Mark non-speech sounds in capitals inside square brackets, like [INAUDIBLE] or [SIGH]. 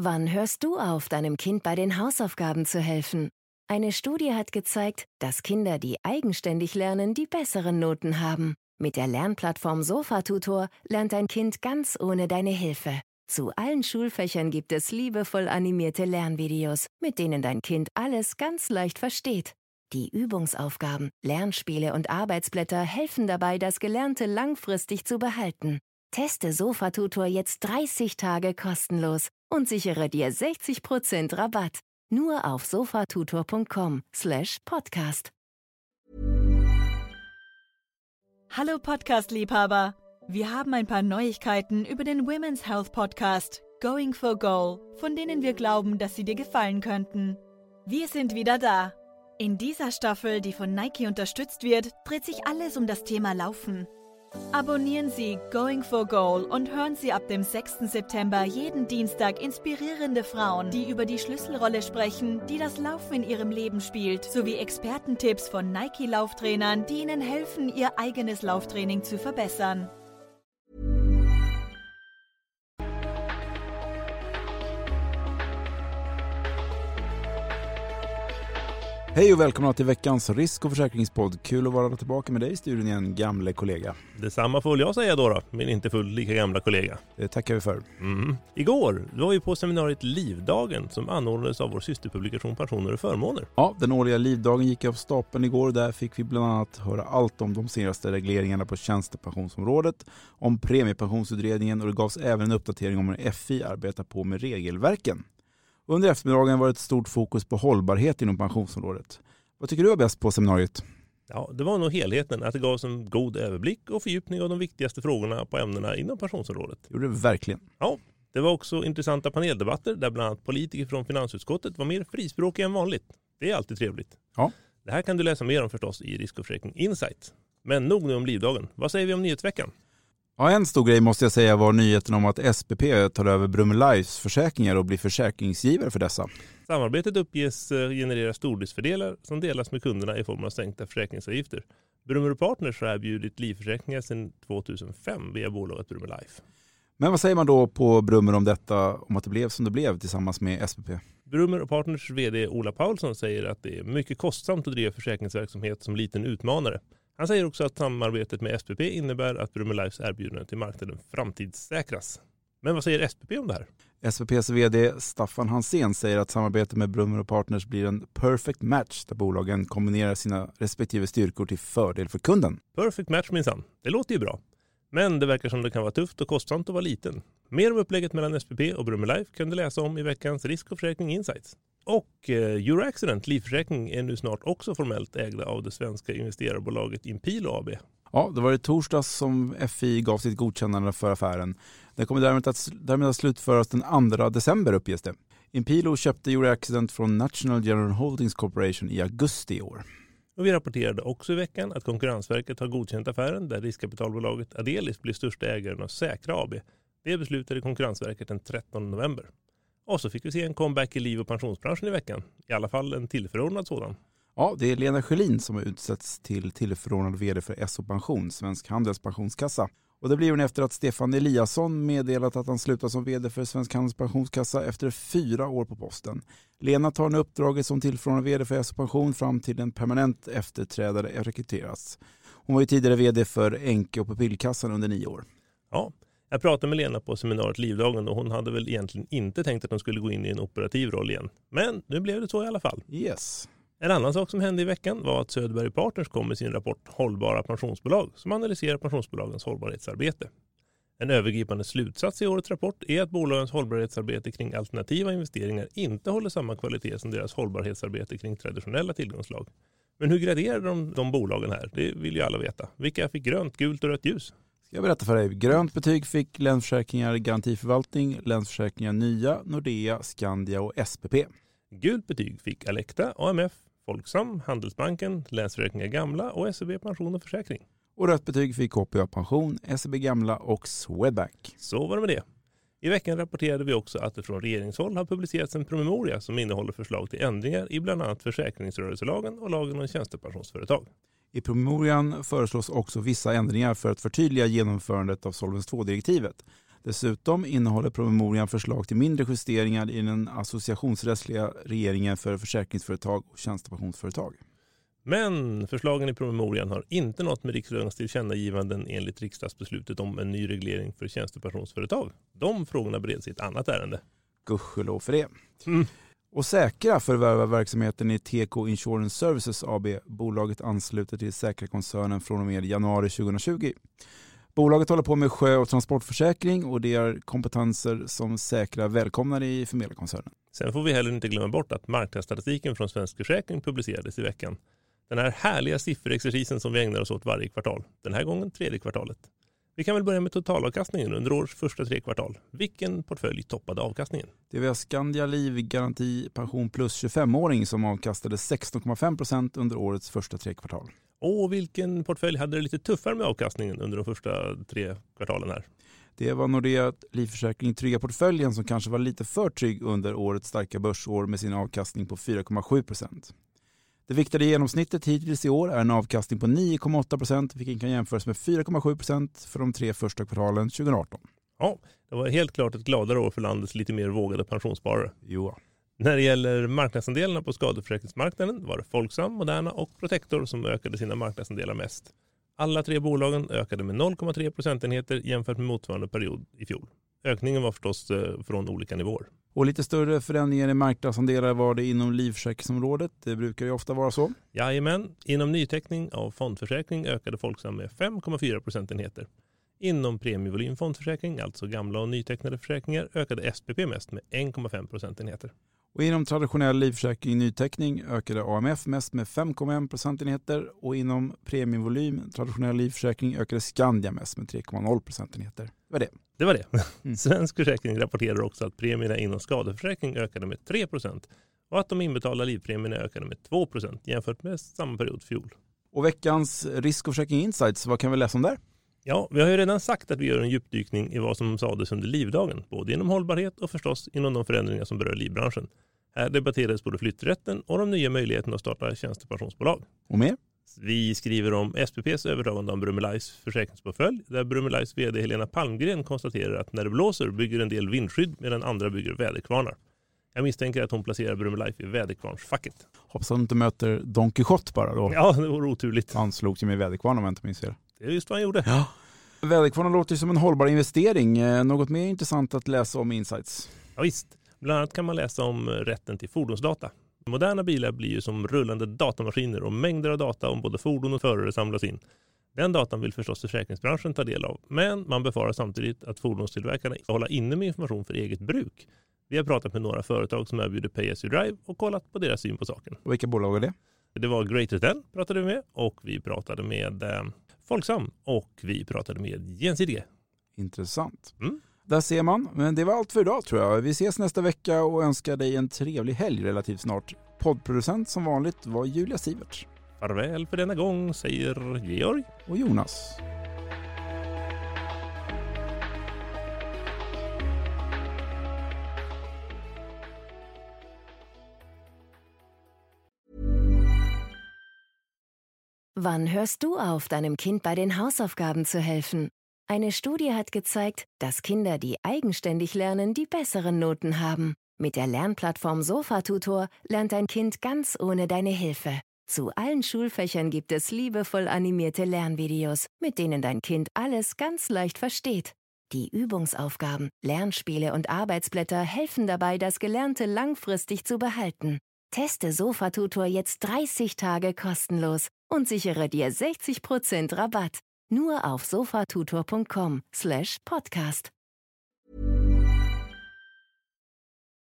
Wann hörst du auf, deinem Kind bei den Hausaufgaben zu helfen? Eine Studie hat gezeigt, dass Kinder, die eigenständig lernen, die besseren Noten haben. Mit der Lernplattform Sofa-Tutor lernt dein Kind ganz ohne deine Hilfe. Zu allen Schulfächern gibt es liebevoll animierte Lernvideos, mit denen dein Kind alles ganz leicht versteht. Die Übungsaufgaben, Lernspiele und Arbeitsblätter helfen dabei, das Gelernte langfristig zu behalten. Teste Sofa-Tutor jetzt 30 Tage kostenlos und sichere dir 60% Rabatt. Nur auf sofatutor.com slash podcast. Hallo Podcast-Liebhaber! Wir haben ein paar Neuigkeiten über den Women's Health Podcast Going for Goal, von denen wir glauben, dass sie dir gefallen könnten. Wir sind wieder da. In dieser Staffel, die von Nike unterstützt wird, dreht sich alles um das Thema Laufen. Abonnieren Sie Going for Goal und hören Sie ab dem 6. September jeden Dienstag inspirierende Frauen, die über die Schlüsselrolle sprechen, die das Laufen in ihrem Leben spielt, sowie Expertentipps von Nike-Lauftrainern, die Ihnen helfen, Ihr eigenes Lauftraining zu verbessern. Hej och välkomna till veckans risk och försäkringspodd. Kul att vara tillbaka med dig i studion igen, gamle kollega. Detsamma får jag säga då, då min inte fullt lika gamla kollega. Det tackar vi för. Mm. Igår var vi på seminariet Livdagen som anordnades av vår systerpublikation Pensioner och förmåner. Ja, den årliga Livdagen gick av stapeln igår. Där fick vi bland annat höra allt om de senaste regleringarna på tjänstepensionsområdet, om premiepensionsutredningen och det gavs även en uppdatering om hur FI arbetar på med regelverken. Under eftermiddagen var det ett stort fokus på hållbarhet inom pensionsområdet. Vad tycker du var bäst på seminariet? Ja, det var nog helheten, att det gavs en god överblick och fördjupning av de viktigaste frågorna på ämnena inom pensionsområdet. Det gjorde det verkligen. Ja, det var också intressanta paneldebatter där bland annat politiker från finansutskottet var mer frispråkiga än vanligt. Det är alltid trevligt. Ja. Det här kan du läsa mer om förstås i Risk och försäkring Insight. Men nog nu om Livdagen. Vad säger vi om nyhetsveckan? Ja, en stor grej måste jag säga var nyheten om att SPP tar över Brum Lives försäkringar och blir försäkringsgivare för dessa. Samarbetet uppges eh, generera stordriftsfördelar som delas med kunderna i form av sänkta försäkringsavgifter. Brummer Partners har erbjudit livförsäkringar sedan 2005 via bolaget Brummer Life. Men vad säger man då på Brummer om detta, om att det blev som det blev tillsammans med SPP? Brummer Partners vd Ola Paulsson säger att det är mycket kostsamt att driva försäkringsverksamhet som liten utmanare. Han säger också att samarbetet med SPP innebär att Brummer Lifes erbjudande till marknaden framtidssäkras. Men vad säger SPP om det här? SPPs vd Staffan Hansén säger att samarbetet med Brummer Partners blir en perfect match där bolagen kombinerar sina respektive styrkor till fördel för kunden. Perfect match minsann. Det låter ju bra. Men det verkar som det kan vara tufft och kostsamt att vara liten. Mer om upplägget mellan SPP och Brummer Life kan du läsa om i veckans Risk och försäkring Insights. Och eh, Euroaccident livförsäkring är nu snart också formellt ägda av det svenska investerarbolaget Impilo AB. Ja, det var i torsdags som FI gav sitt godkännande för affären. Den kommer därmed att, därmed att slutföras den 2 december uppges det. Impilo köpte Euroaccident från National General Holdings Corporation i augusti i år. Och vi rapporterade också i veckan att Konkurrensverket har godkänt affären där riskkapitalbolaget Adelis blir största ägaren av Säkra AB. Det beslutade Konkurrensverket den 13 november. Och så fick vi se en comeback i liv och pensionsbranschen i veckan. I alla fall en tillförordnad sådan. Ja, det är Lena Sjölin som har utsetts till tillförordnad vd för SO Pension, Svensk Handels pensionskassa. Och det blir hon efter att Stefan Eliasson meddelat att han slutar som vd för Svensk Handels pensionskassa efter fyra år på posten. Lena tar nu uppdraget som tillförordnad vd för SO Pension fram till en permanent efterträdare rekryteras. Hon var ju tidigare vd för Enke och Pupillkassan under nio år. Ja, jag pratade med Lena på seminariet Livdagen och hon hade väl egentligen inte tänkt att hon skulle gå in i en operativ roll igen. Men nu blev det så i alla fall. Yes. En annan sak som hände i veckan var att Söderberg Partners kom med sin rapport Hållbara pensionsbolag som analyserar pensionsbolagens hållbarhetsarbete. En övergripande slutsats i årets rapport är att bolagens hållbarhetsarbete kring alternativa investeringar inte håller samma kvalitet som deras hållbarhetsarbete kring traditionella tillgångslag. Men hur graderar de, de bolagen här? Det vill ju alla veta. Vilka fick grönt, gult och rött ljus? Ska jag berätta för dig. Grönt betyg fick Länsförsäkringar Garantiförvaltning, Länsförsäkringar Nya, Nordea, Skandia och SPP. Gult betyg fick Alecta, AMF, Folksam, Handelsbanken, Länsförsäkringar Gamla och SEB Pension och Försäkring. Och rött betyg fick KPA Pension, SEB Gamla och Swedbank. Så var det med det. I veckan rapporterade vi också att det från regeringshåll har publicerats en promemoria som innehåller förslag till ändringar i bland annat försäkringsrörelselagen och lagen om tjänstepensionsföretag. I promemorian föreslås också vissa ändringar för att förtydliga genomförandet av Solvens 2-direktivet. Dessutom innehåller promemorian förslag till mindre justeringar i den associationsrättsliga regeringen för försäkringsföretag och tjänstepensionsföretag. Men förslagen i promemorian har inte nått med riksdagens tillkännagivanden enligt riksdagsbeslutet om en ny reglering för tjänstepensionsföretag. De frågorna bereds i ett annat ärende. Gudskelov för det. Mm. Och Säkra förvärvar verksamheten i TK Insurance Services AB. Bolaget ansluter till Säkra-koncernen från och med januari 2020. Bolaget håller på med sjö och transportförsäkring och det är kompetenser som Säkra välkomnar i Förmedlarkoncernen. Sen får vi heller inte glömma bort att marknadsstatistiken från Svensk Försäkring publicerades i veckan. Den här härliga sifferexercisen som vi ägnar oss åt varje kvartal. Den här gången tredje kvartalet. Vi kan väl börja med totalavkastningen under årets första tre kvartal. Vilken portfölj toppade avkastningen? Det var Skandia Liv Garanti Pension Plus 25-åring som avkastade 16,5% under årets första tre kvartal. Och vilken portfölj hade det lite tuffare med avkastningen under de första tre kvartalen här? Det var Nordea Livförsäkring Trygga Portföljen som kanske var lite för trygg under årets starka börsår med sin avkastning på 4,7 Det viktade genomsnittet hittills i år är en avkastning på 9,8% vilket kan jämföras med 4,7% för de tre första kvartalen 2018. Ja, det var helt klart ett gladare år för landets lite mer vågade pensionssparare. Jo. När det gäller marknadsandelarna på skadeförsäkringsmarknaden var det Folksam, Moderna och Protector som ökade sina marknadsandelar mest. Alla tre bolagen ökade med 0,3 procentenheter jämfört med motsvarande period i fjol. Ökningen var förstås eh, från olika nivåer. Och lite större förändringar i marknadsandelar var det inom livförsäkringsområdet. Det brukar ju ofta vara så. Jajamän, inom nyteckning av fondförsäkring ökade Folksam med 5,4 procentenheter. Inom premievolym fondförsäkring, alltså gamla och nytecknade försäkringar, ökade SPP mest med 1,5 procentenheter. Och inom traditionell livförsäkring nyteckning ökade AMF mest med 5,1 procentenheter och inom premievolym traditionell livförsäkring ökade Skandia mest med 3,0 procentenheter. Det var det. Det var det. Mm. [LAUGHS] Svensk Försäkring rapporterar också att premierna inom skadeförsäkring ökade med 3% och att de inbetalda livpremierna ökade med 2% jämfört med samma period fjol. Och veckans risk och försäkring insights, vad kan vi läsa om där? Ja, vi har ju redan sagt att vi gör en djupdykning i vad som sades under livdagen, både inom hållbarhet och förstås inom de förändringar som berör livbranschen. Här debatterades både flytträtten och de nya möjligheterna att starta tjänstepensionsbolag. Och mer? Vi skriver om SPPs övertagande av Brummelies försäkringsportfölj där Brummelies vd Helena Palmgren konstaterar att när det blåser bygger en del vindskydd medan andra bygger väderkvarnar. Jag misstänker att hon placerar Brummelife i väderkvarnsfacket. Hoppas hon inte möter Don Quijote bara då. Ja, det vore oturligt. Han slog sig med väderkvarn om jag inte minns fel. Det är just vad han gjorde. Ja. Väderkvarnar låter ju som en hållbar investering. Eh, Något mer intressant att läsa om insights? Ja, visst. Bland annat kan man läsa om rätten till fordonsdata. Moderna bilar blir ju som rullande datamaskiner och mängder av data om både fordon och förare samlas in. Den datan vill förstås försäkringsbranschen ta del av, men man befarar samtidigt att fordonstillverkarna håller inne med information för eget bruk. Vi har pratat med några företag som erbjuder Pay as you drive och kollat på deras syn på saken. Och vilka bolag är det? Det var Greater Than pratade vi med och vi pratade med eh, Folksam och vi pratade med Gjensidige. Intressant. Mm. Där ser man. Men det var allt för idag tror jag. Vi ses nästa vecka och önskar dig en trevlig helg relativt snart. Poddproducent som vanligt var Julia Siverts. Farväl för denna gång, säger Georg. Och Jonas. Wann hörst du auf, deinem Kind bei den Hausaufgaben zu helfen? Eine Studie hat gezeigt, dass Kinder, die eigenständig lernen, die besseren Noten haben. Mit der Lernplattform Sofa-Tutor lernt dein Kind ganz ohne deine Hilfe. Zu allen Schulfächern gibt es liebevoll animierte Lernvideos, mit denen dein Kind alles ganz leicht versteht. Die Übungsaufgaben, Lernspiele und Arbeitsblätter helfen dabei, das Gelernte langfristig zu behalten. Teste Sofa-Tutor jetzt 30 Tage kostenlos und sichere dir 60% Rabatt. Nur auf sofatutor.com/podcast.